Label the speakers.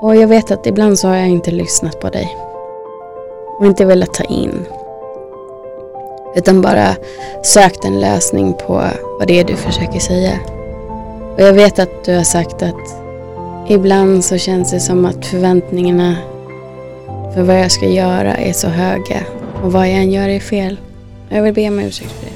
Speaker 1: Och jag vet att ibland så har jag inte lyssnat på dig. Och inte velat ta in. Utan bara sökt en lösning på vad det är du försöker säga. Och jag vet att du har sagt att ibland så känns det som att förväntningarna för vad jag ska göra är så höga. Och vad jag än gör är fel. Jag vill be om ursäkt för det.